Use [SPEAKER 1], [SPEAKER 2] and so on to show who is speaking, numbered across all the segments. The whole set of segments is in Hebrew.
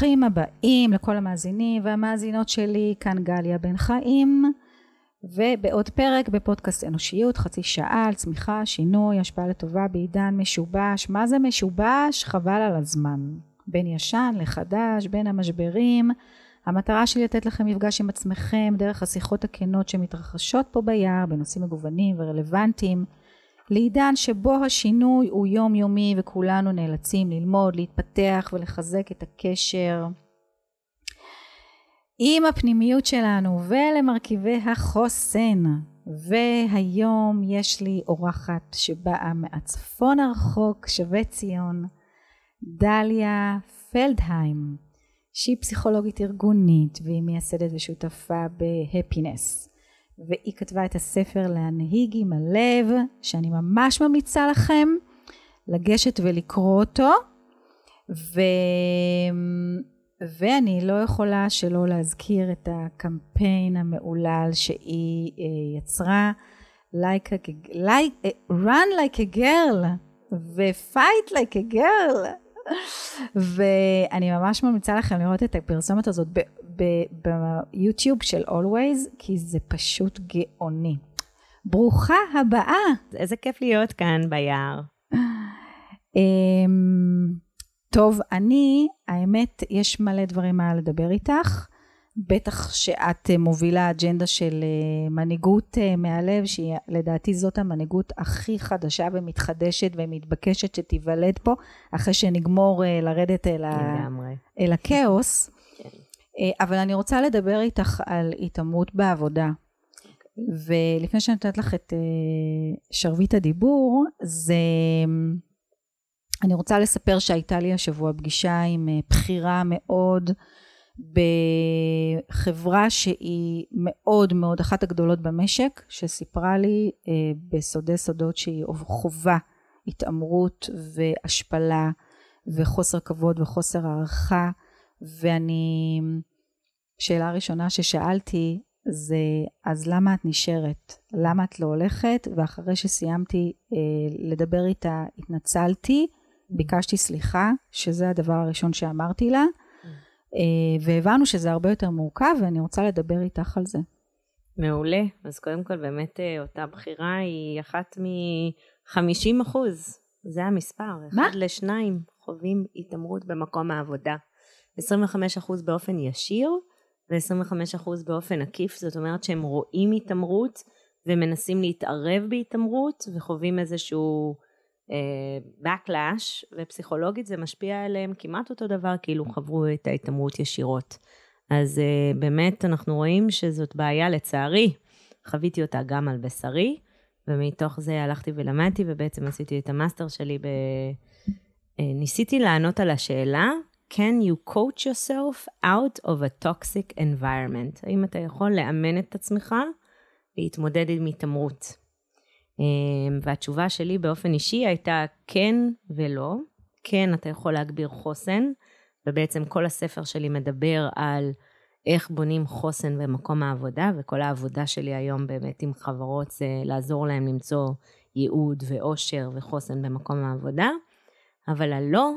[SPEAKER 1] ברוכים הבאים לכל המאזינים והמאזינות שלי, כאן גליה בן חיים, ובעוד פרק בפודקאסט אנושיות, חצי שעה על צמיחה, שינוי, השפעה לטובה בעידן משובש. מה זה משובש? חבל על הזמן. בין ישן לחדש, בין המשברים. המטרה שלי לתת לכם מפגש עם עצמכם דרך השיחות הכנות שמתרחשות פה ביער בנושאים מגוונים ורלוונטיים. לעידן שבו השינוי הוא יומיומי וכולנו נאלצים ללמוד, להתפתח ולחזק את הקשר עם הפנימיות שלנו ולמרכיבי החוסן. והיום יש לי אורחת שבאה מהצפון הרחוק, שווה ציון, דליה פלדהיים, שהיא פסיכולוגית ארגונית והיא מייסדת ושותפה בהפינס. והיא כתבה את הספר להנהיג עם הלב, שאני ממש ממליצה לכם לגשת ולקרוא אותו. ו... ואני לא יכולה שלא להזכיר את הקמפיין המהולל שהיא אה, יצרה, like a, like, run like a girl ו-fight like a girl. ואני ממש ממליצה לכם לראות את הפרסומת הזאת ביוטיוב של Always, כי זה פשוט גאוני. ברוכה הבאה.
[SPEAKER 2] איזה כיף להיות כאן ביער.
[SPEAKER 1] אמ, טוב, אני, האמת, יש מלא דברים מה לדבר איתך. בטח שאת מובילה אג'נדה של אה, מנהיגות אה, מהלב, שהיא לדעתי זאת המנהיגות הכי חדשה ומתחדשת ומתבקשת שתיוולד פה, אחרי שנגמור אה, לרדת אל, ה... אל הכאוס. אה, אבל אני רוצה לדבר איתך על התעמרות בעבודה. ולפני שאני נותנת לך את אה, שרביט הדיבור, זה... אני רוצה לספר שהייתה לי השבוע פגישה עם אה, בכירה מאוד בחברה שהיא מאוד מאוד אחת הגדולות במשק, שסיפרה לי בסודי סודות שהיא חווה התעמרות והשפלה וחוסר כבוד וחוסר הערכה ואני שאלה ראשונה ששאלתי זה אז למה את נשארת? למה את לא הולכת? ואחרי שסיימתי אה, לדבר איתה התנצלתי, ביקשתי סליחה, שזה הדבר הראשון שאמרתי לה, אה, והבנו שזה הרבה יותר מורכב ואני רוצה לדבר איתך על זה.
[SPEAKER 2] מעולה, אז קודם כל באמת אה, אותה בחירה היא אחת מ-50 אחוז, זה המספר,
[SPEAKER 1] מה?
[SPEAKER 2] אחד לשניים חווים התעמרות במקום העבודה. 25% באופן ישיר ו-25% באופן עקיף, זאת אומרת שהם רואים התעמרות ומנסים להתערב בהתעמרות וחווים איזשהו uh, backlash, ופסיכולוגית זה משפיע עליהם כמעט אותו דבר כאילו חברו את ההתעמרות ישירות. אז uh, באמת אנחנו רואים שזאת בעיה לצערי, חוויתי אותה גם על בשרי, ומתוך זה הלכתי ולמדתי ובעצם עשיתי את המאסטר שלי ב... Uh, ניסיתי לענות על השאלה can you coach yourself out of a toxic environment? האם אתה יכול לאמן את עצמך להתמודד עם התעמרות? אמ, והתשובה שלי באופן אישי הייתה כן ולא. כן, אתה יכול להגביר חוסן, ובעצם כל הספר שלי מדבר על איך בונים חוסן במקום העבודה, וכל העבודה שלי היום באמת עם חברות זה לעזור להם למצוא ייעוד ואושר וחוסן במקום העבודה. אבל הלא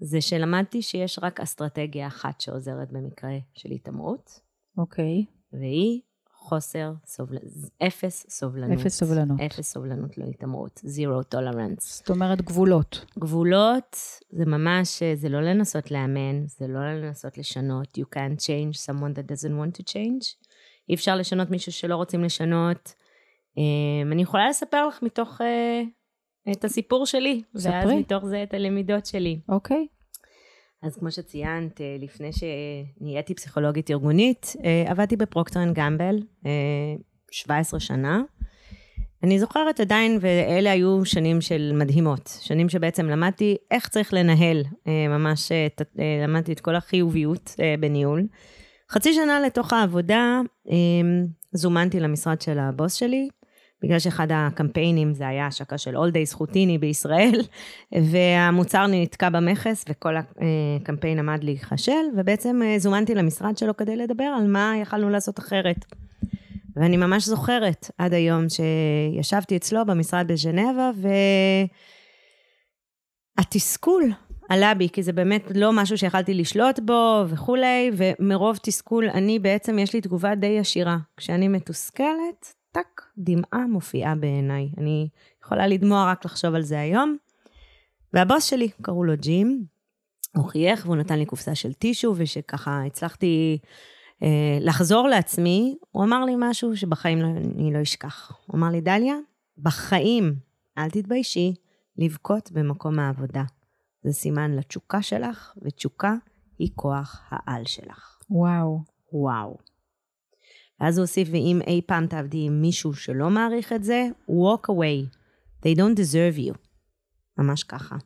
[SPEAKER 2] זה שלמדתי שיש רק אסטרטגיה אחת שעוזרת במקרה של התעמרות.
[SPEAKER 1] אוקיי.
[SPEAKER 2] Okay. והיא חוסר סובלנות, אפס סובלנות.
[SPEAKER 1] אפס סובלנות.
[SPEAKER 2] אפס סובלנות להתעמרות, zero tolerance.
[SPEAKER 1] זאת אומרת גבולות.
[SPEAKER 2] גבולות זה ממש, זה לא לנסות לאמן, זה לא לנסות לשנות. You can't change someone that doesn't want to change. אי אפשר לשנות מישהו שלא רוצים לשנות. Um, אני יכולה לספר לך מתוך uh, את הסיפור שלי,
[SPEAKER 1] ספרי.
[SPEAKER 2] ואז מתוך זה את הלמידות שלי.
[SPEAKER 1] אוקיי.
[SPEAKER 2] אז כמו שציינת, אה, לפני שנהייתי פסיכולוגית ארגונית, אה, עבדתי ב Procter & Gamble 17 שנה. אני זוכרת עדיין, ואלה היו שנים של מדהימות, שנים שבעצם למדתי איך צריך לנהל, אה, ממש למדתי את כל החיוביות בניהול. חצי שנה לתוך העבודה, זומנתי למשרד של הבוס שלי, בגלל שאחד הקמפיינים זה היה השקה של All Days חוטיני בישראל, והמוצר נתקע במכס וכל הקמפיין עמד להיכשל, ובעצם אה, זומנתי למשרד שלו כדי לדבר על מה יכלנו לעשות אחרת. ואני ממש זוכרת עד היום שישבתי אצלו במשרד בז'נבה, והתסכול, עלה בי, כי זה באמת לא משהו שיכלתי לשלוט בו וכולי, ומרוב תסכול, אני בעצם, יש לי תגובה די ישירה. כשאני מתוסכלת, טאק, דמעה מופיעה בעיניי. אני יכולה לדמוע רק לחשוב על זה היום. והבוס שלי, קראו לו ג'ים, הוא חייך והוא נתן לי קופסה של טישו, ושככה הצלחתי אה, לחזור לעצמי, הוא אמר לי משהו שבחיים לא, אני לא אשכח. הוא אמר לי, דליה, בחיים אל תתביישי לבכות במקום העבודה. זה סימן לתשוקה שלך, ותשוקה היא כוח העל שלך.
[SPEAKER 1] וואו.
[SPEAKER 2] וואו. ואז הוא הוסיף, ואם אי פעם תעבדי עם מישהו שלא מעריך את זה, walk away. They don't deserve you. ממש ככה.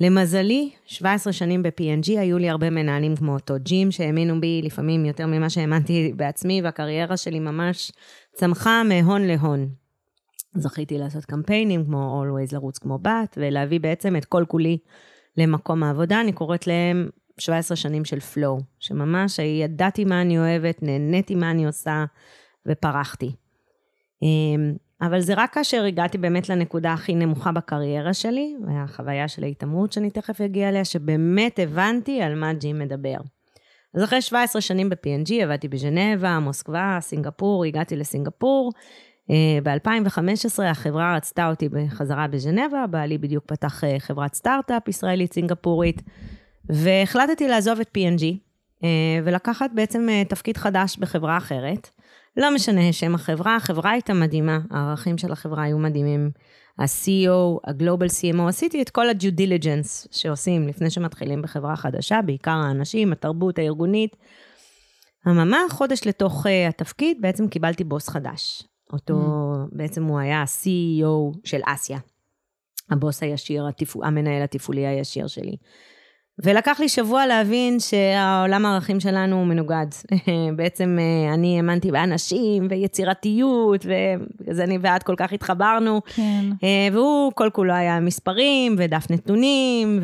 [SPEAKER 2] למזלי, 17 שנים ב-P&G היו לי הרבה מנהלים כמו אותו ג'ים, שהאמינו בי לפעמים יותר ממה שהאמנתי בעצמי, והקריירה שלי ממש צמחה מהון להון. זכיתי לעשות קמפיינים כמו Always לרוץ כמו בת, ולהביא בעצם את כל כולי למקום העבודה. אני קוראת להם 17 שנים של פלואו, שממש ידעתי מה אני אוהבת, נהניתי מה אני עושה, ופרחתי. אמ, אבל זה רק כאשר הגעתי באמת לנקודה הכי נמוכה בקריירה שלי, והחוויה של ההתעמרות שאני תכף אגיע אליה, שבאמת הבנתי על מה ג'ים מדבר. אז אחרי 17 שנים ב-P&G עבדתי בז'נבה, מוסקבה, סינגפור, הגעתי לסינגפור. אה, ב-2015 החברה רצתה אותי בחזרה בז'נבה, בעלי בדיוק פתח אה, חברת סטארט-אפ ישראלית סינגפורית, והחלטתי לעזוב את P&G אה, ולקחת בעצם תפקיד חדש בחברה אחרת. לא משנה שם החברה, החברה הייתה מדהימה, הערכים של החברה היו מדהימים. ה-CEO, ה-Global CMO, עשיתי את כל ה-due diligence שעושים לפני שמתחילים בחברה חדשה, בעיקר האנשים, התרבות הארגונית. אממה, חודש לתוך uh, התפקיד, בעצם קיבלתי בוס חדש. אותו, mm. בעצם הוא היה ה-CEO של אסיה. הבוס הישיר, התפ... המנהל התפעולי הישיר שלי. ולקח לי שבוע להבין שהעולם הערכים שלנו הוא מנוגד. בעצם אה, אני האמנתי באנשים ויצירתיות, ובגלל אני ואת כל כך התחברנו.
[SPEAKER 1] כן.
[SPEAKER 2] אה, והוא כל כולו היה מספרים ודף נתונים,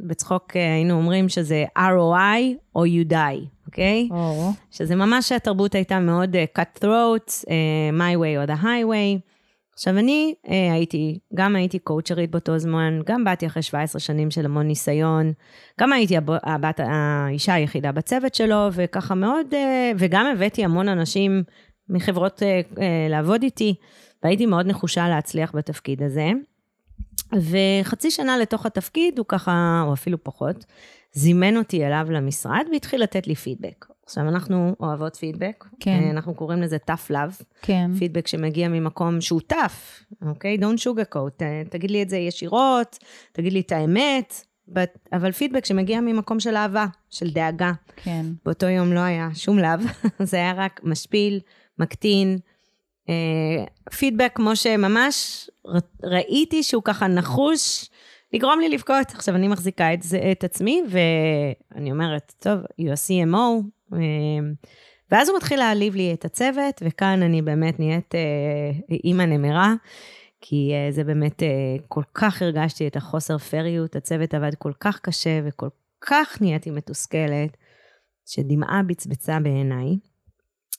[SPEAKER 2] ובצחוק אה, היינו אומרים שזה ROI או you die, אוקיי?
[SPEAKER 1] Okay? Oh.
[SPEAKER 2] שזה ממש התרבות הייתה מאוד cut throat, my way or the highway. עכשיו, אני אה, הייתי, גם הייתי קואוצ'רית באותו זמן, גם באתי אחרי 17 שנים של המון ניסיון, גם הייתי הב, הבת, האישה היחידה בצוות שלו, וככה מאוד, אה, וגם הבאתי המון אנשים מחברות אה, אה, לעבוד איתי, והייתי מאוד נחושה להצליח בתפקיד הזה. וחצי שנה לתוך התפקיד, הוא ככה, או אפילו פחות, זימן אותי אליו למשרד והתחיל לתת לי פידבק. עכשיו, אנחנו אוהבות פידבק.
[SPEAKER 1] כן.
[SPEAKER 2] אה, אנחנו קוראים לזה tough love.
[SPEAKER 1] כן.
[SPEAKER 2] פידבק שמגיע ממקום שהוא tough, אוקיי? Don't sugarcoat. תגיד לי את זה ישירות, תגיד לי את האמת, but, אבל פידבק שמגיע ממקום של אהבה, של דאגה.
[SPEAKER 1] כן.
[SPEAKER 2] באותו יום לא היה שום לאו, זה היה רק משפיל, מקטין. פידבק כמו שממש ראיתי שהוא ככה נחוש. לגרום לי לבכות. עכשיו, אני מחזיקה את, זה, את עצמי, ואני אומרת, טוב, you are CMO, אמ, ואז הוא מתחיל להעליב לי את הצוות, וכאן אני באמת נהיית אה, אימא נמרה, כי אה, זה באמת, אה, כל כך הרגשתי את החוסר פריות, הצוות עבד כל כך קשה וכל כך נהייתי מתוסכלת, שדמעה בצבצה בעיניי.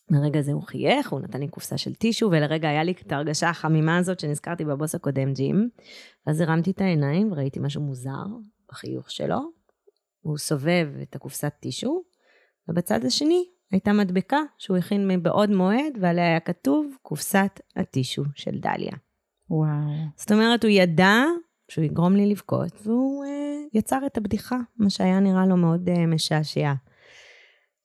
[SPEAKER 2] לרגע זה הוא חייך, הוא נתן לי קופסה של טישו, ולרגע היה לי את ההרגשה החמימה הזאת שנזכרתי בבוס הקודם, ג'ים. אז הרמתי את העיניים וראיתי משהו מוזר בחיוך שלו. הוא סובב את הקופסת טישו, ובצד השני הייתה מדבקה שהוא הכין מבעוד מועד, ועליה היה כתוב קופסת הטישו של דליה.
[SPEAKER 1] וואו.
[SPEAKER 2] זאת אומרת, הוא ידע שהוא יגרום לי לבכות, והוא uh, יצר את הבדיחה, מה שהיה נראה לו מאוד uh, משעשע.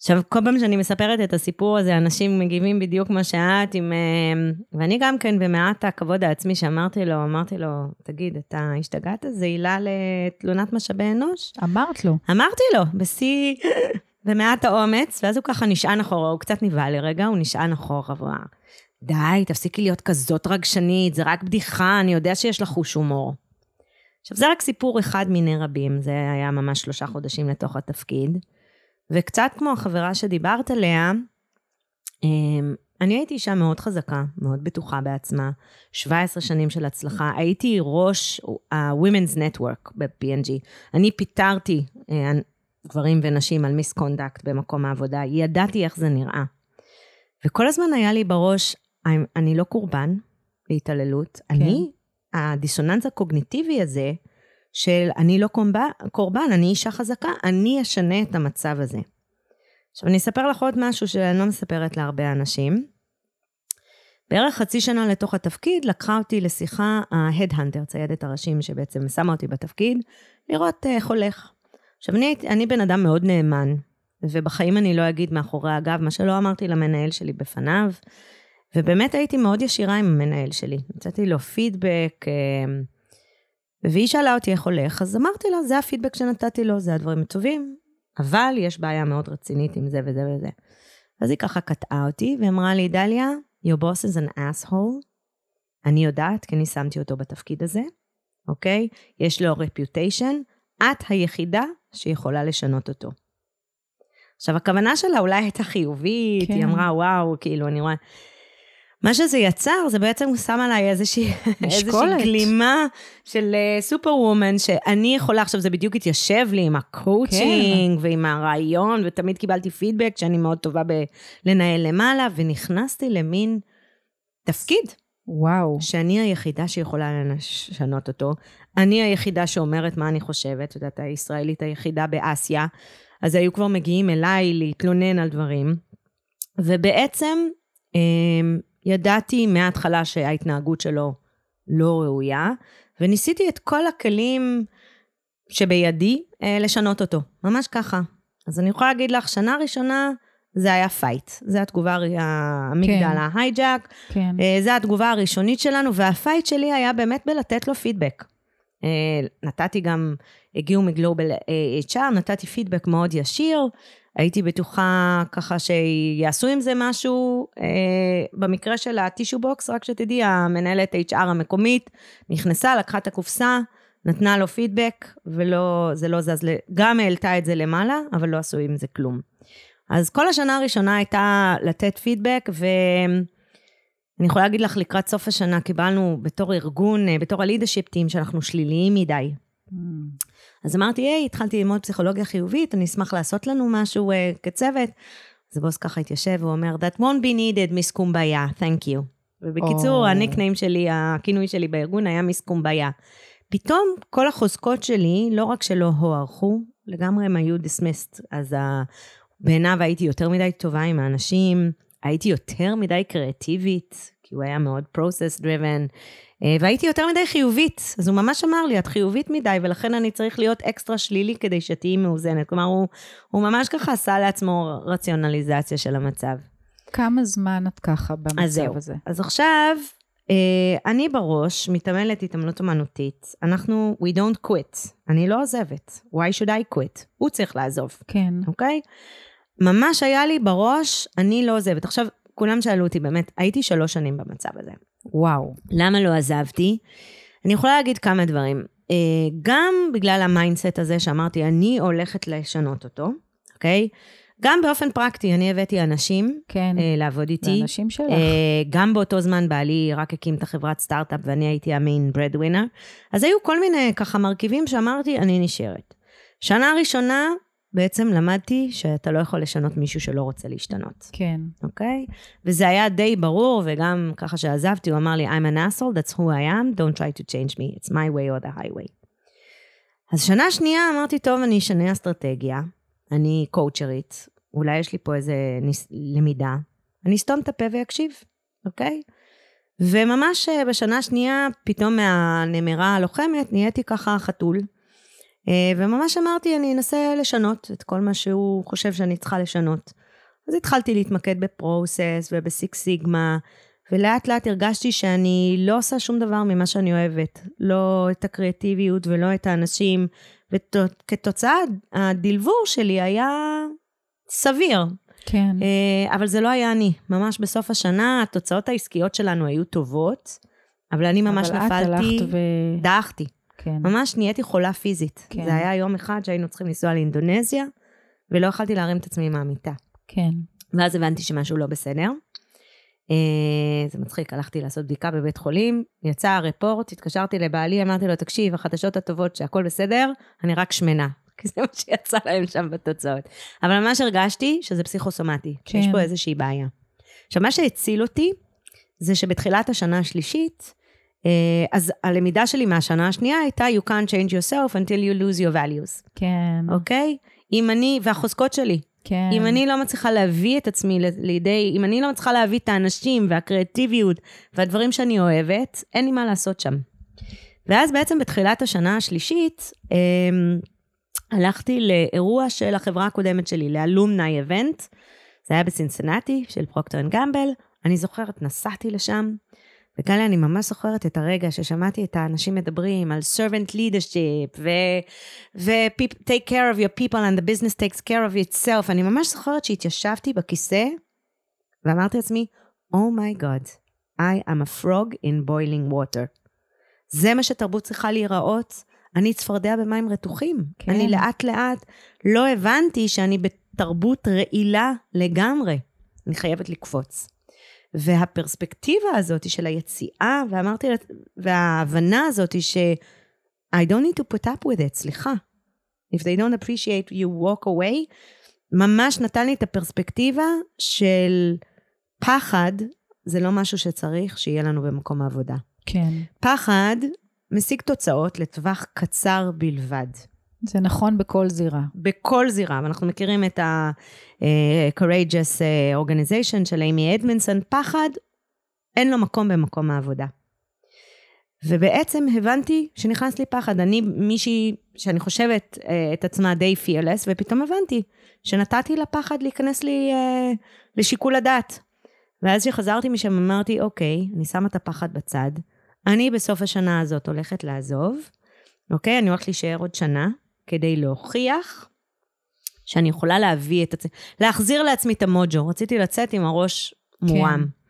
[SPEAKER 2] עכשיו, כל פעם שאני מספרת את הסיפור הזה, אנשים מגיבים בדיוק כמו שאת, עם... Uh, ואני גם כן, במעט הכבוד העצמי שאמרתי לו, אמרתי לו, תגיד, אתה השתגעת? זה עילה לתלונת משאבי אנוש?
[SPEAKER 1] אמרת לו.
[SPEAKER 2] אמרתי לו, בשיא... ומעט האומץ, ואז הוא ככה נשען אחורה, הוא קצת נבהל לרגע, הוא נשען אחורה, והוא אמר, די, תפסיקי להיות כזאת רגשנית, זה רק בדיחה, אני יודע שיש לך חוש הומור. עכשיו, זה רק סיפור אחד מיני רבים, זה היה ממש שלושה חודשים לתוך התפקיד. וקצת כמו החברה שדיברת עליה, אמ, אני הייתי אישה מאוד חזקה, מאוד בטוחה בעצמה, 17 שנים של הצלחה. הייתי ראש ה-Women's Network ב-P&G. אני פיטרתי אה, גברים ונשים על misconduct במקום העבודה, ידעתי איך זה נראה. וכל הזמן היה לי בראש, אני לא קורבן להתעללות, כן. אני, הדיסוננס הקוגניטיבי הזה, של אני לא קורבן, קורבן, אני אישה חזקה, אני אשנה את המצב הזה. עכשיו, אני אספר לך עוד משהו שאני לא מספרת להרבה אנשים. בערך חצי שנה לתוך התפקיד, לקחה אותי לשיחה ה headhunter, ציידת הראשים שבעצם שמה אותי בתפקיד, לראות איך הולך. עכשיו, אני, אני בן אדם מאוד נאמן, ובחיים אני לא אגיד מאחורי הגב מה שלא אמרתי למנהל שלי בפניו, ובאמת הייתי מאוד ישירה עם המנהל שלי. נתתי לו פידבק, אה, והיא שאלה אותי איך הולך, אז אמרתי לה, זה הפידבק שנתתי לו, זה הדברים הטובים, אבל יש בעיה מאוד רצינית עם זה וזה וזה. אז היא ככה קטעה אותי ואמרה לי, דליה, your boss is an asshole. אני יודעת, כי אני שמתי אותו בתפקיד הזה, אוקיי? יש לו reputation, את היחידה שיכולה לשנות אותו. עכשיו, הכוונה שלה אולי הייתה חיובית, כן. היא אמרה, וואו, כאילו, אני רואה... מה שזה יצר, זה בעצם שם עליי איזושהי, איזושהי גלימה של super uh, woman, שאני יכולה, עכשיו זה בדיוק התיישב לי עם הקואוצ'ינג כן. ועם הרעיון, ותמיד קיבלתי פידבק שאני מאוד טובה בלנהל למעלה, ונכנסתי למין תפקיד.
[SPEAKER 1] וואו.
[SPEAKER 2] שאני היחידה שיכולה לשנות אותו. אני היחידה שאומרת מה אני חושבת, את יודעת, הישראלית היחידה באסיה. אז היו כבר מגיעים אליי להתלונן על דברים. ובעצם, אמ, ידעתי מההתחלה שההתנהגות שלו לא ראויה, וניסיתי את כל הכלים שבידי אה, לשנות אותו, ממש ככה. אז אני יכולה להגיד לך, שנה ראשונה זה היה fight, זו התגובה, האמיגדלה, כן. ה hijack, כן. אה, זו התגובה הראשונית שלנו, וה fight שלי היה באמת בלתת לו פידבק. אה, נתתי גם, הגיעו מ global HR, נתתי פידבק מאוד ישיר, הייתי בטוחה ככה שיעשו עם זה משהו. אה, במקרה של ה tissue box, רק שתדעי, המנהלת HR המקומית נכנסה, לקחה את הקופסה, נתנה לו פידבק, וזה לא זז, גם העלתה את זה למעלה, אבל לא עשו עם זה כלום. אז כל השנה הראשונה הייתה לתת פידבק, ואני יכולה להגיד לך, לקראת סוף השנה קיבלנו בתור ארגון, אה, בתור הלידשיפ טים, שאנחנו שליליים מדי. Mm. אז אמרתי, היי, התחלתי ללמוד פסיכולוגיה חיובית, אני אשמח לעשות לנו משהו uh, כצוות. אז הבוס ככה התיישב ואומר, That won't be needed, מיס קומביה, thank you. ובקיצור, oh. הניקניים שלי, הכינוי שלי בארגון היה מיס קומביה. פתאום כל החוזקות שלי, לא רק שלא הוערכו, לגמרי הם היו dismissed. אז uh, בעיניו הייתי יותר מדי טובה עם האנשים, הייתי יותר מדי קריאטיבית, כי הוא היה מאוד process driven. אה, והייתי יותר מדי חיובית, אז הוא ממש אמר לי, את חיובית מדי, ולכן אני צריך להיות אקסטרה שלילי כדי שתהיי מאוזנת. כלומר, הוא, הוא ממש ככה עשה לעצמו רציונליזציה של המצב.
[SPEAKER 1] כמה זמן את ככה במצב
[SPEAKER 2] אז
[SPEAKER 1] זהו. הזה?
[SPEAKER 2] אז עכשיו, אה, אני בראש מתעמלת התעמלות אמנותית. אנחנו, we don't quit. אני לא עוזבת. why should I quit? הוא צריך לעזוב.
[SPEAKER 1] כן.
[SPEAKER 2] אוקיי? ממש היה לי בראש, אני לא עוזבת. עכשיו, כולם שאלו אותי, באמת, הייתי שלוש שנים במצב הזה.
[SPEAKER 1] וואו.
[SPEAKER 2] למה לא עזבתי? אני יכולה להגיד כמה דברים. אה, גם בגלל ה mindset הזה שאמרתי, אני הולכת לשנות אותו, אוקיי? גם באופן פרקטי, אני הבאתי אנשים
[SPEAKER 1] כן,
[SPEAKER 2] אה, לעבוד איתי.
[SPEAKER 1] זה אנשים שלך. אה,
[SPEAKER 2] גם באותו זמן בעלי רק הקים את החברת סטארט-אפ ואני הייתי המיין ברד ווינר. אז היו כל מיני ככה מרכיבים שאמרתי, אני נשארת. שנה ראשונה, בעצם למדתי שאתה לא יכול לשנות מישהו שלא רוצה להשתנות.
[SPEAKER 1] כן.
[SPEAKER 2] אוקיי? Okay? וזה היה די ברור, וגם ככה שעזבתי, הוא אמר לי, I'm an asshole, that's who I am, don't try to change me, it's my way or the highway. אז שנה שנייה אמרתי, טוב, אני אשנה אסטרטגיה, אני קואוצ'רית, אולי יש לי פה איזה ניס... למידה, אני אסתום את הפה ואקשיב, אוקיי? Okay? וממש אה, בשנה השנייה, פתאום מהנמרה הלוחמת, נהייתי ככה חתול. אה, וממש אמרתי, אני אנסה לשנות את כל מה שהוא חושב שאני צריכה לשנות. אז התחלתי להתמקד בפרוסס ובסיקס סיגמה, ולאט לאט הרגשתי שאני לא עושה שום דבר ממה שאני אוהבת. לא את הקריאטיביות ולא את האנשים, וכתוצאה הדלבור שלי היה סביר.
[SPEAKER 1] כן.
[SPEAKER 2] אה, אבל זה לא היה אני. ממש בסוף השנה התוצאות העסקיות שלנו היו טובות, אבל אני ממש אבל נפלתי, אבל את הלכת ו... דעכתי.
[SPEAKER 1] כן.
[SPEAKER 2] ממש נהייתי חולה פיזית. כן. זה היה יום אחד שהיינו צריכים לנסוע לאינדונזיה, ולא יכלתי להרים את עצמי מהמיטה.
[SPEAKER 1] כן.
[SPEAKER 2] ואז הבנתי שמשהו לא בסדר. אה, זה מצחיק, הלכתי לעשות בדיקה בבית חולים, יצא הרפורט, התקשרתי לבעלי, אמרתי לו, תקשיב, החדשות הטובות שהכל בסדר, אני רק שמנה. כי זה מה שיצא להם שם בתוצאות. אבל ממש הרגשתי שזה פסיכוסומטי, כן. שיש פה איזושהי בעיה. עכשיו, מה שהציל אותי, זה שבתחילת השנה השלישית, אז הלמידה שלי מהשנה השנייה הייתה, you can't change yourself until you lose your values,
[SPEAKER 1] כן.
[SPEAKER 2] אוקיי? אם אני, והחוזקות שלי.
[SPEAKER 1] כן.
[SPEAKER 2] אם אני לא מצליחה להביא את עצמי לידי, אם אני לא מצליחה להביא את האנשים והקריאטיביות והדברים שאני אוהבת, אין לי מה לעשות שם. ואז בעצם בתחילת השנה השלישית, אמ, הלכתי לאירוע של החברה הקודמת שלי, ל alumni event. זה היה בסינסנטי של Procter & Gamble. אני זוכרת, נסעתי לשם, וכאלה אני ממש זוכרת את הרגע ששמעתי את האנשים מדברים על servant leadership, ו... ו- take care of your people and the business takes care of itself. אני ממש זוכרת שהתיישבתי בכיסא, ואמרתי לעצמי, Oh my God, I am a frog in boiling water. זה מה שתרבות צריכה להיראות. אני צפרדע במים רתוחים. כן. אני לאט לאט לא הבנתי שאני בתרבות רעילה לגמרי. אני חייבת לקפוץ. והפרספקטיבה הזאת של היציאה, ואמרתי, וההבנה הזאת ש- I don't need to put up with it, סליחה. If they don't appreciate you walk away, ממש נתן לי את הפרספקטיבה של פחד, זה לא משהו שצריך שיהיה לנו במקום העבודה.
[SPEAKER 1] כן.
[SPEAKER 2] פחד משיג תוצאות לטווח קצר בלבד.
[SPEAKER 1] זה נכון בכל זירה.
[SPEAKER 2] בכל זירה, ואנחנו מכירים את ה-Courageous אה, Organization של אימי אדמנסון, פחד, אין לו מקום במקום העבודה. ובעצם הבנתי שנכנס לי פחד. אני מישהי שאני חושבת אה, את עצמה די fearless, ופתאום הבנתי שנתתי לפחד להיכנס לי אה, לשיקול הדעת. ואז כשחזרתי משם אמרתי, אוקיי, אני שמה את הפחד בצד, אני בסוף השנה הזאת הולכת לעזוב, אוקיי? אני הולכת להישאר עוד שנה כדי להוכיח שאני יכולה להביא את עצמי, להחזיר לעצמי את המוג'ו. רציתי לצאת עם הראש מורם. כן.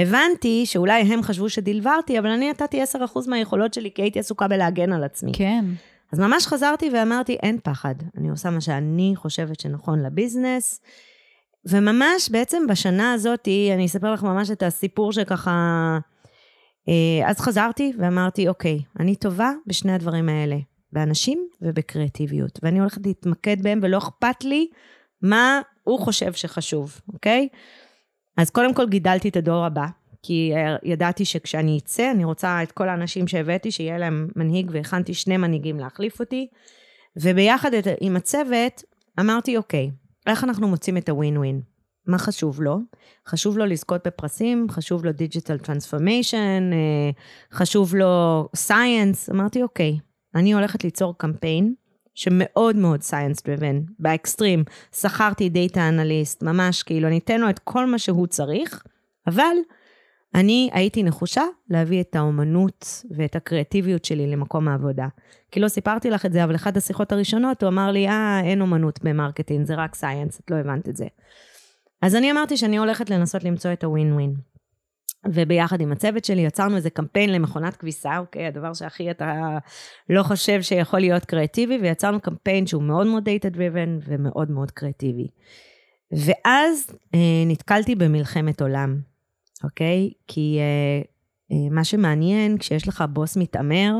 [SPEAKER 2] הבנתי שאולי הם חשבו שדלברתי, אבל אני נתתי 10% מהיכולות שלי כי הייתי עסוקה בלהגן על עצמי.
[SPEAKER 1] כן.
[SPEAKER 2] אז ממש חזרתי ואמרתי, אין פחד, אני עושה מה שאני חושבת שנכון לביזנס. וממש בעצם בשנה הזאת, אני אספר לך ממש את הסיפור שככה אה, אז חזרתי ואמרתי, אוקיי, אני טובה בשני הדברים האלה, באנשים ובקריאטיביות, ואני הולכת להתמקד בהם ולא אכפת לי מה הוא חושב שחשוב, אוקיי? אז קודם כל גידלתי את הדור הבא, כי ידעתי שכשאני אצא, אני רוצה את כל האנשים שהבאתי, שיהיה להם מנהיג, והכנתי שני מנהיגים להחליף אותי, וביחד עם הצוות, אמרתי, אוקיי, איך אנחנו מוצאים את הווין ווין? מה חשוב לו? חשוב לו לזכות בפרסים, חשוב לו digital transformation, חשוב לו science. אמרתי, אוקיי, אני הולכת ליצור קמפיין שמאוד מאוד science driven, באקסטרים. שכרתי data analyst, ממש כאילו, אני אתן לו את כל מה שהוא צריך, אבל אני הייתי נחושה להביא את האומנות ואת הקריאטיביות שלי למקום העבודה. כי לא סיפרתי לך את זה, אבל אחת השיחות הראשונות הוא אמר לי, אה, אין אומנות ב marketing, זה רק science, את לא הבנת את זה. אז אני אמרתי שאני הולכת לנסות למצוא את הווין ווין. וביחד עם הצוות שלי יצרנו איזה קמפיין למכונת כביסה, אוקיי? הדבר שהכי אתה לא חושב שיכול להיות קריאטיבי, ויצרנו קמפיין שהוא מאוד מאוד data driven ומאוד מאוד קריאטיבי. ואז אה, נתקלתי במלחמת עולם, אוקיי? כי אה, אה, מה שמעניין, כשיש לך בוס מתעמר,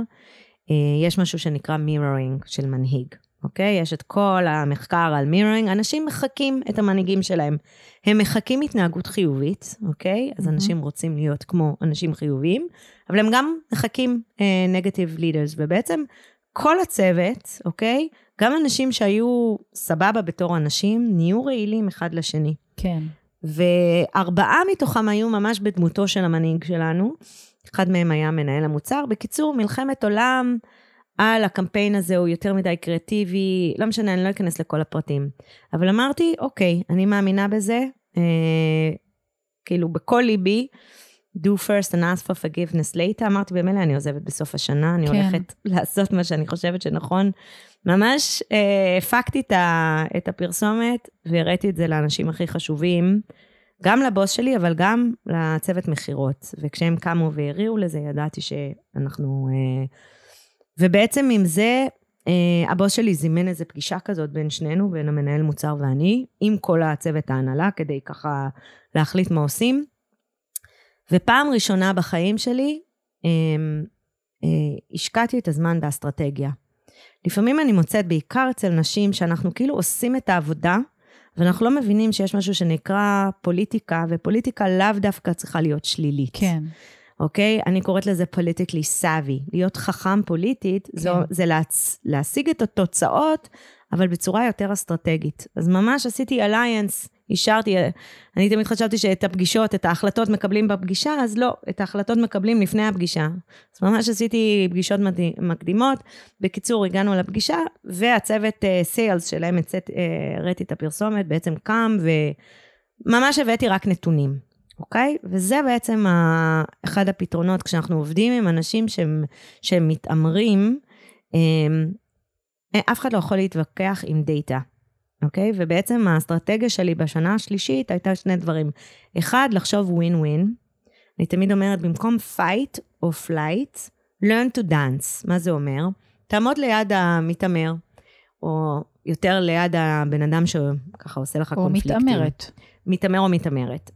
[SPEAKER 2] אה, יש משהו שנקרא מירורינג של מנהיג. אוקיי? יש את כל המחקר על מירינג, אנשים מחקים את המנהיגים שלהם. הם מחקים התנהגות חיובית, אוקיי? אז אנשים רוצים להיות כמו אנשים חיוביים, אבל הם גם מחקים נגטיב uh, לידרס, ובעצם כל הצוות, אוקיי? גם אנשים שהיו סבבה בתור אנשים, נהיו רעילים אחד לשני.
[SPEAKER 1] כן.
[SPEAKER 2] וארבעה מתוכם היו ממש בדמותו של המנהיג שלנו. אחד מהם היה מנהל המוצר. בקיצור, מלחמת עולם, על הקמפיין הזה הוא יותר מדי קריאטיבי, לא משנה, אני לא אכנס לכל הפרטים. אבל אמרתי, אוקיי, אני מאמינה בזה, אה, כאילו בכל ליבי, do first and ask for forgiveness later, אמרתי, במילא אני עוזבת בסוף השנה, אני כן. הולכת לעשות מה שאני חושבת שנכון. ממש אה, הפקתי את, ה, את הפרסומת והראיתי את זה לאנשים הכי חשובים, גם לבוס שלי, אבל גם לצוות מכירות. וכשהם קמו והריעו לזה, ידעתי שאנחנו... אה, ובעצם עם זה, אה, הבוס שלי זימן איזו פגישה כזאת בין שנינו, בין המנהל מוצר ואני, עם כל הצוות ההנהלה, כדי ככה להחליט מה עושים. ופעם ראשונה בחיים שלי, אה, אה, השקעתי את הזמן באסטרטגיה. לפעמים אני מוצאת, בעיקר אצל נשים, שאנחנו כאילו עושים את העבודה, ואנחנו לא מבינים שיש משהו שנקרא פוליטיקה, ופוליטיקה לאו דווקא צריכה להיות שלילית.
[SPEAKER 1] כן.
[SPEAKER 2] אוקיי? אני קוראת לזה politically savvy. להיות חכם פוליטית, כן. זו, זה להצ... להשיג את התוצאות, אבל בצורה יותר אסטרטגית. אז ממש עשיתי alliance, אישרתי, אני תמיד חשבתי שאת הפגישות, את ההחלטות מקבלים בפגישה, אז לא, את ההחלטות מקבלים לפני הפגישה. אז ממש עשיתי פגישות מקדימות. בקיצור, הגענו לפגישה, והצוות סיילס uh, שלהם uh, הראיתי את הפרסומת, בעצם קם, וממש הבאתי רק נתונים. אוקיי? וזה בעצם ה... אחד הפתרונות כשאנחנו עובדים עם אנשים שהם, שהם מתעמרים, אמ, אף אחד לא יכול להתווכח עם דאטה, אוקיי? ובעצם האסטרטגיה שלי בשנה השלישית הייתה שני דברים. אחד, לחשוב ווין ווין. אני תמיד אומרת, במקום fight או flight, learn to dance. מה זה אומר? תעמוד ליד המתעמר, או יותר ליד הבן אדם שככה עושה לך קונפליקטים.
[SPEAKER 1] או מתעמרת.
[SPEAKER 2] מתעמר או מתעמרת.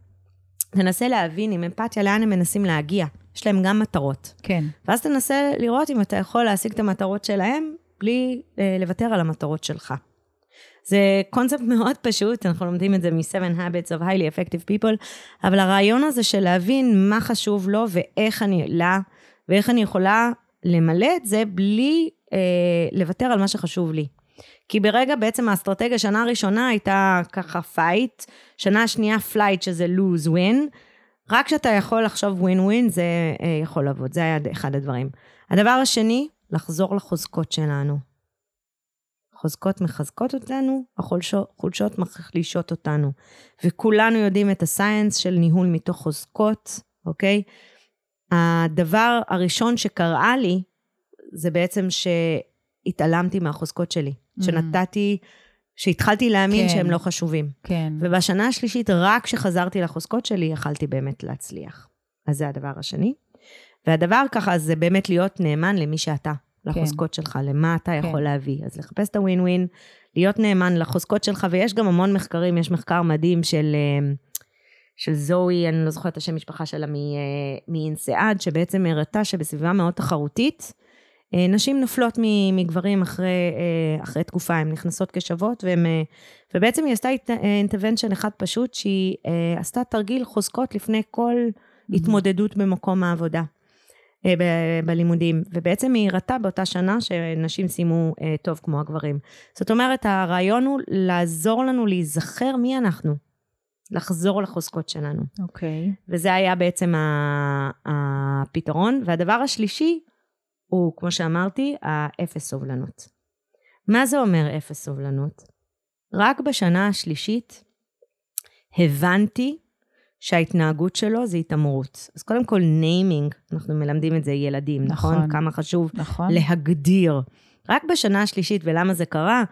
[SPEAKER 2] תנסה להבין עם אמפתיה לאן הם מנסים להגיע. יש להם גם מטרות.
[SPEAKER 1] כן.
[SPEAKER 2] ואז תנסה לראות אם אתה יכול להשיג את המטרות שלהם בלי אה, לוותר על המטרות שלך. זה קונספט מאוד פשוט, אנחנו לומדים את זה מ-7 Habits of Highly Effective People, אבל הרעיון הזה של להבין מה חשוב לו ואיך אני, לה, ואיך אני יכולה למלא את זה בלי אה, לוותר על מה שחשוב לי. כי ברגע בעצם האסטרטגיה, שנה ראשונה הייתה ככה fight, שנה שנייה flight שזה lose-win, רק כשאתה יכול לחשוב ווין ווין זה אה, יכול לעבוד, זה היה אחד הדברים. הדבר השני, לחזור לחוזקות שלנו. חוזקות מחזקות אותנו, החולשות מחלישות אותנו. וכולנו יודעים את הסייאנס של ניהול מתוך חוזקות, אוקיי? הדבר הראשון שקרה לי, זה בעצם שהתעלמתי מהחוזקות שלי. Mm. שנתתי, שהתחלתי להאמין כן. שהם לא חשובים.
[SPEAKER 1] כן.
[SPEAKER 2] ובשנה השלישית, רק כשחזרתי לחוזקות שלי, יכלתי באמת להצליח. אז זה הדבר השני. והדבר ככה, זה באמת להיות נאמן למי שאתה, לחוזקות כן. שלך, למה אתה כן. יכול להביא. אז לחפש את הווין ווין, להיות נאמן לחוזקות שלך, ויש גם המון מחקרים, יש מחקר מדהים של... אה, של זוהי, אני לא זוכרת את השם משפחה שלה מאינסיאד, אה, שבעצם הראתה שבסביבה מאוד תחרותית, נשים נופלות מגברים אחרי, אה, אחרי תקופה, הן נכנסות כשוות, והן, אה, ובעצם היא עשתה אינטרוונשן אחד פשוט, שהיא עשתה תרגיל חוזקות לפני כל. התמודדות במקום העבודה. ב- בלימודים, ובעצם היא הראתה באותה שנה שנשים סיימו טוב כמו הגברים. זאת אומרת, הרעיון הוא לעזור לנו להיזכר מי אנחנו, לחזור לחוזקות שלנו.
[SPEAKER 1] אוקיי. Okay.
[SPEAKER 2] וזה היה בעצם הפתרון. והדבר השלישי, הוא, כמו שאמרתי, האפס סובלנות. מה זה אומר אפס סובלנות? רק בשנה השלישית הבנתי שההתנהגות שלו זה התעמרות. אז קודם כל, naming, אנחנו מלמדים את זה ילדים, נכון? נכון? כמה חשוב נכון. להגדיר. רק בשנה השלישית, ולמה זה קרה?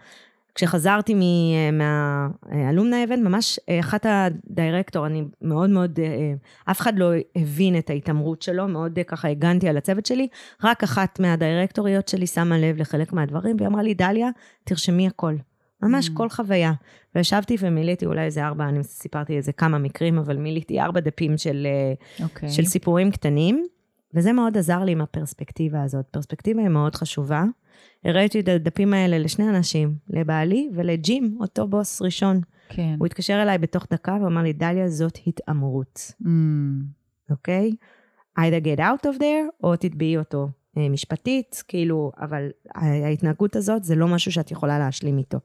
[SPEAKER 2] כשחזרתי מהאלומנה אבן, ממש אה, אחת הדירקטור, אני מאוד מאוד, אה, אף אחד לא הבין את ההתעמרות שלו, מאוד אה, ככה הגנתי על הצוות שלי, רק אחת מהדירקטוריות שלי שמה לב לחלק מהדברים, והיא אמרה לי, דליה, תרשמי הכל. ממש mm. כל חוויה. וישבתי ומילאתי אולי איזה ארבע, אני סיפרתי איזה כמה מקרים, אבל מילאתי ארבע דפים של, okay. אוקיי. של סיפורים קטנים, וזה מאוד עזר לי עם הפרספקטיבה הזאת. פרספקטיבה היא מאוד חשובה. הראיתי את הדפים האלה לשני אנשים, לבעלי ולג'ים, אותו בוס ראשון.
[SPEAKER 1] כן.
[SPEAKER 2] הוא התקשר אליי בתוך דקה ואמר לי, דליה, זאת התעמרות.
[SPEAKER 1] Mm.
[SPEAKER 2] אוקיי? Mm. Okay? either get out of there, או תתביעי אותו אה, משפטית, כאילו, אבל ההתנהגות הזאת זה לא משהו שאת יכולה להשלים איתו.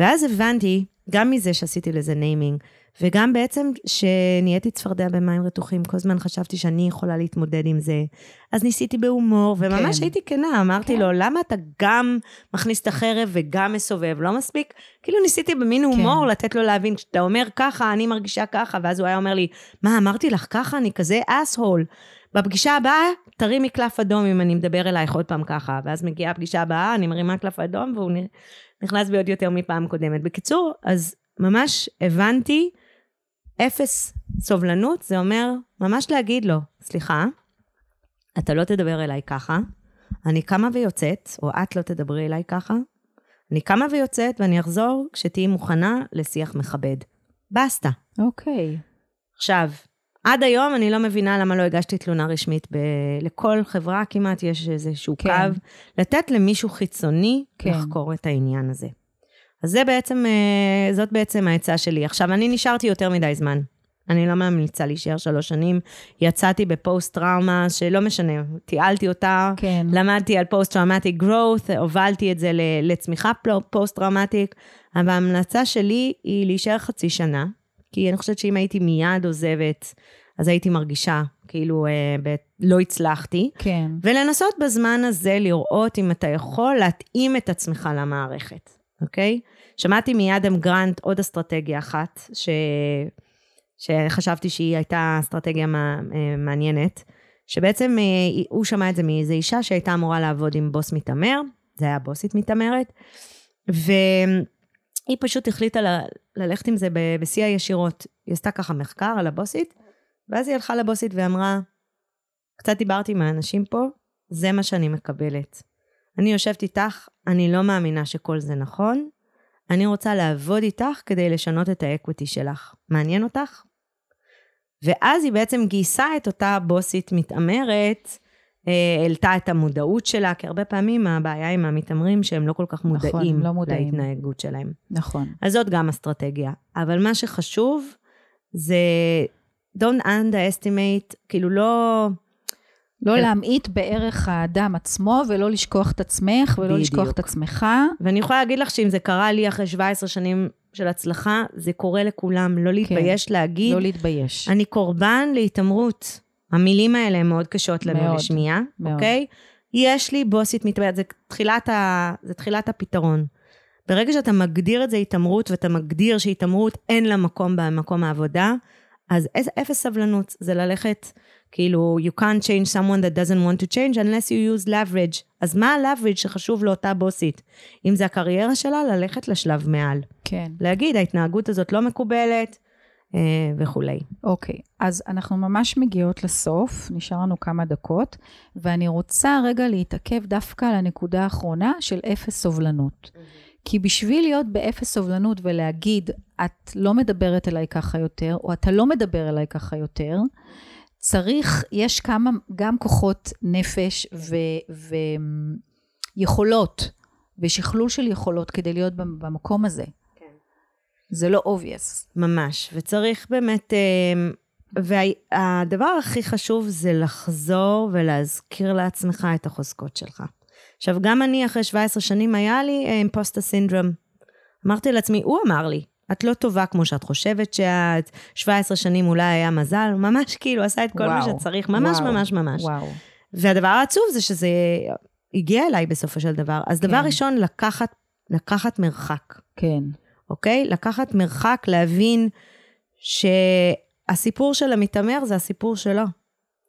[SPEAKER 2] ואז הבנתי, גם מזה שעשיתי לזה naming, וגם בעצם שנהייתי צפרדע במים רתוחים, כל הזמן חשבתי שאני יכולה להתמודד עם זה. אז ניסיתי בהומור, וממש כן. הייתי כנה, אמרתי כן. לו, למה אתה גם מכניס את החרב וגם מסובב? לא מספיק? כאילו ניסיתי במין כן. הומור כן. לתת לו להבין, כשאתה אומר ככה, אני מרגישה ככה, ואז הוא היה אומר לי, מה, אמרתי לך ככה? אני כזה אס-הול. בפגישה הבאה, תרימי קלף אדום אם אני מדבר אלייך עוד פעם ככה. ואז מגיעה הפגישה הבאה, אני מרימה קלף אדום, והוא נכנס בי עוד יותר מפעם קודמת. בקיצור, אז ממש הבנתי אפס סובלנות, זה אומר ממש להגיד לו, סליחה, אתה לא תדבר אליי ככה, אני קמה ויוצאת, או את לא תדברי אליי ככה, אני קמה ויוצאת ואני אחזור כשתהיי מוכנה לשיח מכבד. בסטה.
[SPEAKER 1] אוקיי. Okay.
[SPEAKER 2] עכשיו, עד היום אני לא מבינה למה לא הגשתי תלונה רשמית. ב... לכל חברה כמעט יש איזשהו כן. קו. לתת למישהו חיצוני כן. לחקור את העניין הזה. אז זה בעצם, אה, זאת בעצם העצה שלי. עכשיו, אני נשארתי יותר מדי זמן אני לא ממליצה להישאר שלוש שנים. יצאתי בפוסט-טראומה, שלא משנה, תיעלתי אותה,
[SPEAKER 1] כן.
[SPEAKER 2] למדתי על פוסט-טראומטיק growth, הובלתי את זה לצמיחה פוסט-טראומטיק, אבל ההמלצה שלי היא להישאר חצי שנה, כי אני חושבת שאם הייתי מיד עוזבת, אז הייתי מרגישה כאילו אה, ב- לא הצלחתי.
[SPEAKER 1] כן.
[SPEAKER 2] ולנסות בזמן הזה לראות אם אתה יכול להתאים את עצמך למערכת, אוקיי? שמעתי מאדם גרנט עוד אסטרטגיה אחת, ש... שחשבתי שהיא הייתה אסטרטגיה מעניינת, שבעצם אה, הוא שמע את זה מאיזו אישה שהייתה אמורה לעבוד עם בוס מתעמר, זה היה בוסית מתעמרת, והיא פשוט החליטה ל... ללכת עם זה בשיא הישירות. היא עשתה ככה מחקר על הבוסית, ואז היא הלכה לבוסית ואמרה, קצת דיברתי עם האנשים פה, זה מה שאני מקבלת. אני יושבת איתך, אני לא מאמינה שכל זה נכון, אני רוצה לעבוד איתך כדי לשנות את האקוויטי שלך. מעניין אותך? ואז היא בעצם גייסה את אותה בוסית מתעמרת, אה, העלתה את המודעות שלה, כי הרבה פעמים הבעיה עם המתעמרים שהם לא כל כך מודעים,
[SPEAKER 1] נכון, לא מודעים
[SPEAKER 2] להתנהגות שלהם.
[SPEAKER 1] נכון.
[SPEAKER 2] אז זאת גם אסטרטגיה. אבל מה שחשוב זה don't underestimate, כאילו לא...
[SPEAKER 1] לא
[SPEAKER 2] כן.
[SPEAKER 1] להמעיט בערך האדם עצמו, ולא לשכוח את עצמך, ולא
[SPEAKER 2] בדיוק.
[SPEAKER 1] לשכוח את עצמך.
[SPEAKER 2] ואני יכולה להגיד לך שאם זה קרה לי אחרי 17 שנים של הצלחה, זה קורה לכולם. לא להתבייש להגיד,
[SPEAKER 1] לא להתבייש.
[SPEAKER 2] אני קורבן להתעמרות. המילים האלה הן מאוד קשות לנו
[SPEAKER 1] מאוד,
[SPEAKER 2] לשמיעה,
[SPEAKER 1] מאוד.
[SPEAKER 2] אוקיי? יש לי בוסית מתעמרת, זה תחילת, ה... זה תחילת הפתרון. ברגע שאתה מגדיר את זה התעמרות, ואתה מגדיר שהתעמרות אין לה מקום במקום העבודה, אז אפ- אפס סבלנות, זה ללכת, כאילו, you can't change someone that doesn't want to change unless you use leverage. אז מה ה-leverage שחשוב לאותה בוסית? אם זה הקריירה שלה, ללכת לשלב מעל.
[SPEAKER 1] כן.
[SPEAKER 2] להגיד, ההתנהגות הזאת לא מקובלת, אה, וכולי.
[SPEAKER 1] אוקיי, אז אנחנו ממש מגיעות לסוף, נשאר לנו כמה דקות, ואני רוצה רגע להתעכב דווקא על הנקודה האחרונה של אפס סובלנות. כי בשביל להיות באפס סובלנות ולהגיד, את לא מדברת אליי ככה יותר, או אתה לא מדבר אליי ככה יותר, צריך, יש כמה, גם כוחות נפש ויכולות, ושכלול של יכולות כדי להיות במ- במקום הזה.
[SPEAKER 2] כן.
[SPEAKER 1] זה לא obvious.
[SPEAKER 2] ממש, וצריך באמת, אה, והדבר הכי חשוב זה לחזור ולהזכיר לעצמך את החוזקות שלך. עכשיו, גם אני אחרי 17 שנים היה לי אימפוסטה סינדרום. אמרתי לעצמי, הוא אמר לי, את לא טובה כמו שאת חושבת שאת, 17 שנים אולי היה מזל, ממש כאילו עשה את כל מה
[SPEAKER 1] וואו,
[SPEAKER 2] שצריך, ממש
[SPEAKER 1] וואו,
[SPEAKER 2] ממש ממש.
[SPEAKER 1] וואו.
[SPEAKER 2] והדבר העצוב זה שזה הגיע אליי בסופו של דבר. אז דבר
[SPEAKER 1] כן.
[SPEAKER 2] ראשון, לקחת, לקחת מרחק.
[SPEAKER 1] כן,
[SPEAKER 2] אוקיי? לקחת מרחק, להבין שהסיפור של המתעמר זה הסיפור שלו,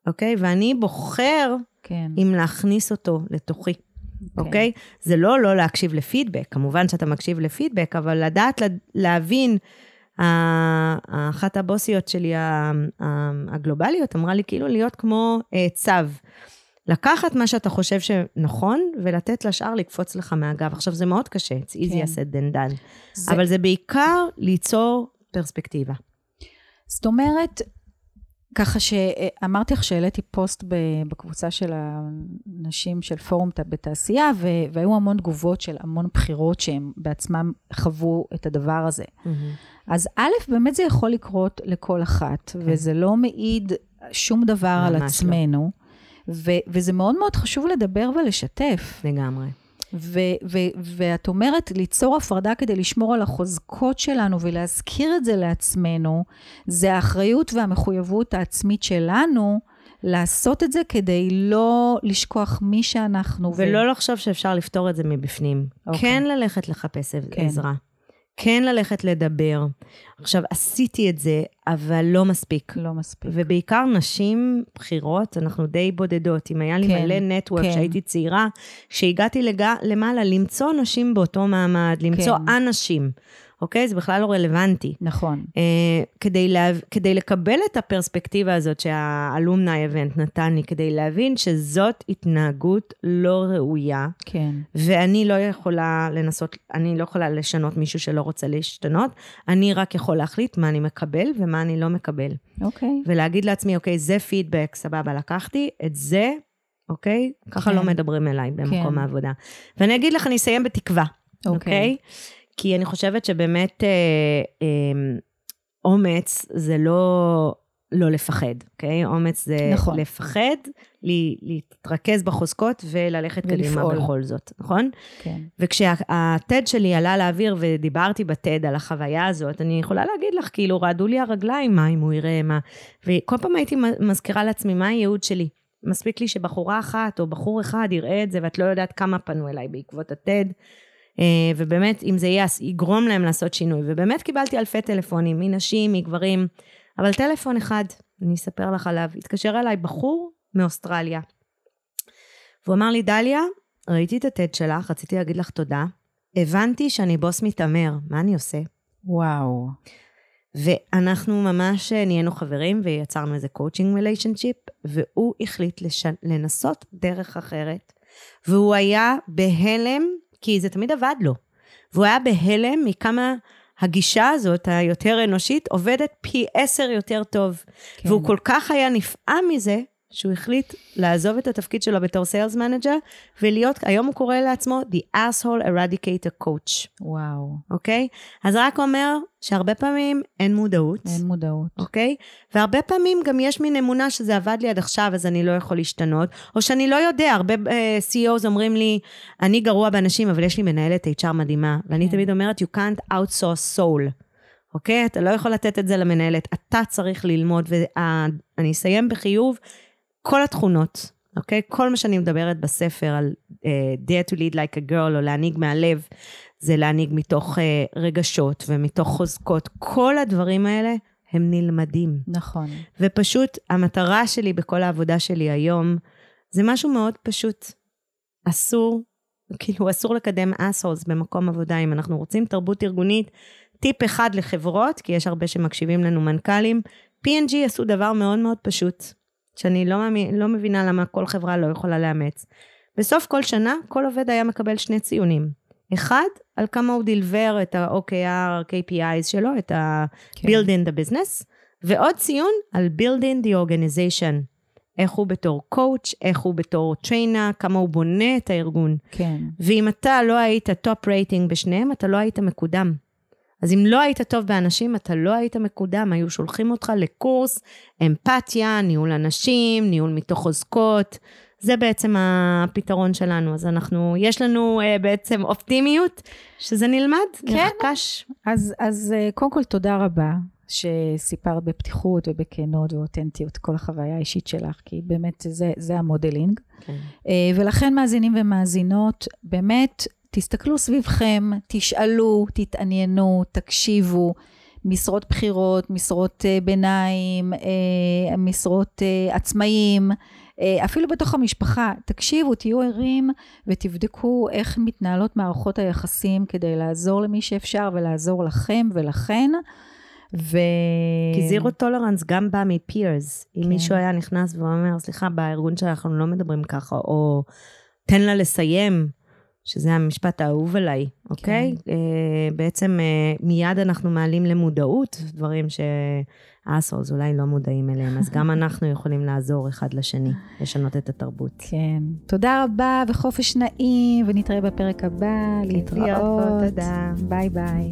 [SPEAKER 2] אוקיי? ואני בוחר
[SPEAKER 1] כן.
[SPEAKER 2] אם להכניס אותו לתוכי, אוקיי? זה לא לא להקשיב לפידבק, כמובן שאתה מקשיב לפידבק, אבל לדעת לה- להבין, אחת הבוסיות שלי הגלובליות אמרה לי כאילו להיות כמו אה, צו. לקחת מה שאתה חושב שנכון, ולתת לשאר לקפוץ לך מהגב. עכשיו, זה מאוד קשה, it's easy
[SPEAKER 1] כן.
[SPEAKER 2] said than done.
[SPEAKER 1] זה,
[SPEAKER 2] אבל זה בעיקר ליצור פרספקטיבה.
[SPEAKER 1] זאת אומרת, ככה שאמרתי לך שהעליתי פוסט בקבוצה של הנשים של פורום בתעשייה, והיו המון תגובות של המון בחירות שהם בעצמם חוו את הדבר הזה. אז א', באמת זה יכול לקרות לכל אחת, וזה לא מעיד שום דבר על
[SPEAKER 2] לא.
[SPEAKER 1] עצמנו, ו- וזה מאוד מאוד חשוב לדבר ולשתף.
[SPEAKER 2] לגמרי.
[SPEAKER 1] ו- ו- ואת אומרת, ליצור הפרדה כדי לשמור על החוזקות שלנו ולהזכיר את זה לעצמנו, זה האחריות והמחויבות העצמית שלנו לעשות את זה כדי לא לשכוח מי שאנחנו. ו-
[SPEAKER 2] ולא לחשוב שאפשר לפתור את זה מבפנים.
[SPEAKER 1] אוקיי.
[SPEAKER 2] כן ללכת לחפש
[SPEAKER 1] כן.
[SPEAKER 2] עזרה. כן ללכת לדבר. עכשיו, עשיתי את זה, אבל לא מספיק.
[SPEAKER 1] לא מספיק.
[SPEAKER 2] ובעיקר נשים בכירות, אנחנו די בודדות. אם היה לי
[SPEAKER 1] כן,
[SPEAKER 2] מלא נטוורק
[SPEAKER 1] כן.
[SPEAKER 2] כשהייתי צעירה, כשהגעתי לג... למעלה, למצוא נשים באותו מעמד, למצוא
[SPEAKER 1] כן.
[SPEAKER 2] אנשים, אוקיי? זה בכלל לא רלוונטי.
[SPEAKER 1] נכון.
[SPEAKER 2] אה, כדי, לה... כדי לקבל את הפרספקטיבה הזאת שהאלומני אבנט נתן לי, כדי להבין שזאת התנהגות לא ראויה,
[SPEAKER 1] כן.
[SPEAKER 2] ואני לא יכולה לנסות, אני לא יכולה לשנות מישהו שלא רוצה להשתנות, אני רק יכול להחליט מה אני מקבל ומה אני לא מקבל.
[SPEAKER 1] אוקיי.
[SPEAKER 2] ולהגיד לעצמי, אוקיי, זה פידבק, סבבה, לקחתי, את זה, אוקיי? ככה
[SPEAKER 1] כן.
[SPEAKER 2] לא מדברים אליי במקום
[SPEAKER 1] כן.
[SPEAKER 2] העבודה. ואני אגיד לך, אני אסיים בתקווה,
[SPEAKER 1] אוקיי.
[SPEAKER 2] אוקיי? כי אני חושבת שבאמת, אה, אה, אומץ זה לא, לא לפחד, אוקיי? אומץ זה
[SPEAKER 1] נכון.
[SPEAKER 2] לפחד, ל- להתרכז בחוזקות וללכת קדימה
[SPEAKER 1] ולפעול.
[SPEAKER 2] בכל זאת, נכון?
[SPEAKER 1] כן.
[SPEAKER 2] וכשהטד שלי עלה לאוויר ודיברתי בטד על החוויה הזאת, אני יכולה להגיד לך, כאילו, רעדו לי הרגליים, מה אם הוא יראה, מה... וכל פעם הייתי מזכירה לעצמי, מה הייעוד שלי? מספיק לי שבחורה אחת או בחור אחד יראה את זה, ואת לא יודעת כמה פנו אליי בעקבות ה-TED. אה, ובאמת, אם זה יהיה, יגרום להם לעשות שינוי. ובאמת קיבלתי אלפי טלפונים, מנשים, מגברים, אבל טלפון אחד, אני אספר לך עליו, התקשר אליי בחור מאוסטרליה. והוא אמר לי, דליה, ראיתי את ה-TED שלך, רציתי להגיד לך תודה. הבנתי שאני בוס מתעמר, מה אני עושה?
[SPEAKER 1] וואו.
[SPEAKER 2] ואנחנו ממש אה, נהיינו חברים ויצרנו איזה coaching relationship, והוא החליט לש... לנסות דרך אחרת. והוא היה בהלם, כי זה תמיד עבד לו. והוא היה בהלם מכמה הגישה הזאת, היותר אנושית, עובדת פי עשר יותר טוב.
[SPEAKER 1] כן.
[SPEAKER 2] והוא כל כך היה נפעם מזה, שהוא החליט לעזוב את התפקיד שלו בתור sales manager, ולהיות, היום הוא קורא לעצמו The Asshole Eradicator Coach,
[SPEAKER 1] וואו.
[SPEAKER 2] אוקיי? אז זה רק אומר שהרבה פעמים אין מודעות.
[SPEAKER 1] אין מודעות.
[SPEAKER 2] אוקיי? והרבה פעמים גם יש מין אמונה שזה עבד לי עד עכשיו, אז אני לא יכול להשתנות, או שאני לא יודע, הרבה uh, CEOs אומרים לי, אני גרוע באנשים, אבל יש לי מנהלת HR מדהימה, ואני
[SPEAKER 1] כן.
[SPEAKER 2] תמיד אומרת, you can't outsource soul, אוקיי? אתה לא יכול לתת את זה למנהלת, אתה צריך ללמוד, ואני אסיים בחיוב, כל התכונות, אוקיי? כל מה שאני מדברת בספר על uh, dare to lead like a girl, או להנהיג מהלב, זה להנהיג מתוך uh, רגשות ומתוך חוזקות. כל הדברים האלה הם נלמדים.
[SPEAKER 1] נכון.
[SPEAKER 2] ופשוט המטרה שלי בכל העבודה שלי היום, זה משהו מאוד פשוט. אסור, כאילו אסור לקדם אסוס במקום עבודה. אם אנחנו רוצים תרבות ארגונית, טיפ אחד לחברות, כי יש הרבה שמקשיבים לנו מנכ"לים, P&G עשו דבר מאוד מאוד פשוט, שאני לא, מאמין, לא מבינה למה כל חברה לא יכולה לאמץ. בסוף כל שנה, כל עובד היה מקבל שני ציונים. אחד, על כמה הוא deliver את ה-OKR, KPIs שלו, את ה-
[SPEAKER 1] כן.
[SPEAKER 2] build the business, ועוד ציון על build the organization. איך הוא בתור coach, איך הוא בתור trainer, כמה הוא בונה את הארגון.
[SPEAKER 1] כן.
[SPEAKER 2] ואם אתה לא היית top rating בשניהם, אתה לא היית מקודם. אז אם לא היית טוב באנשים, אתה לא היית מקודם, היו שולחים אותך לקורס אמפתיה, ניהול אנשים, ניהול מתוך חוזקות. זה בעצם הפתרון שלנו. אז אנחנו, יש לנו uh, בעצם אופטימיות, שזה נלמד,
[SPEAKER 1] כן.
[SPEAKER 2] נרכש.
[SPEAKER 1] אז, אז אה, קודם כל תודה רבה שסיפרת בפתיחות ובכנות ואותנטיות כל החוויה האישית שלך, כי באמת זה, זה המודלינג.
[SPEAKER 2] כן.
[SPEAKER 1] אה, ולכן מאזינים ומאזינות, באמת, תסתכלו סביבכם, תשאלו, תתעניינו, תקשיבו. משרות בכירות, משרות אה, ביניים, אה, משרות אה, עצמאים, אפילו בתוך המשפחה. תקשיבו, תהיו ערים ותבדקו איך מתנהלות מערכות היחסים כדי לעזור למי שאפשר ולעזור לכם ולכן. ו...
[SPEAKER 2] כי זירו טולרנס גם בא מפירס. אם
[SPEAKER 1] כן.
[SPEAKER 2] מישהו היה נכנס ואומר, סליחה, בארגון שאנחנו לא מדברים ככה, או תן לה לסיים, שזה המשפט האהוב עליי, אוקיי?
[SPEAKER 1] כן.
[SPEAKER 2] אה, בעצם אה, מיד אנחנו מעלים למודעות דברים שהאסורס אולי לא מודעים אליהם, אז גם אנחנו יכולים לעזור אחד לשני, לשנות את התרבות.
[SPEAKER 1] כן. תודה רבה וחופש נעים, ונתראה בפרק הבא.
[SPEAKER 2] פה,
[SPEAKER 1] להתראות.
[SPEAKER 2] תודה.
[SPEAKER 1] ביי ביי.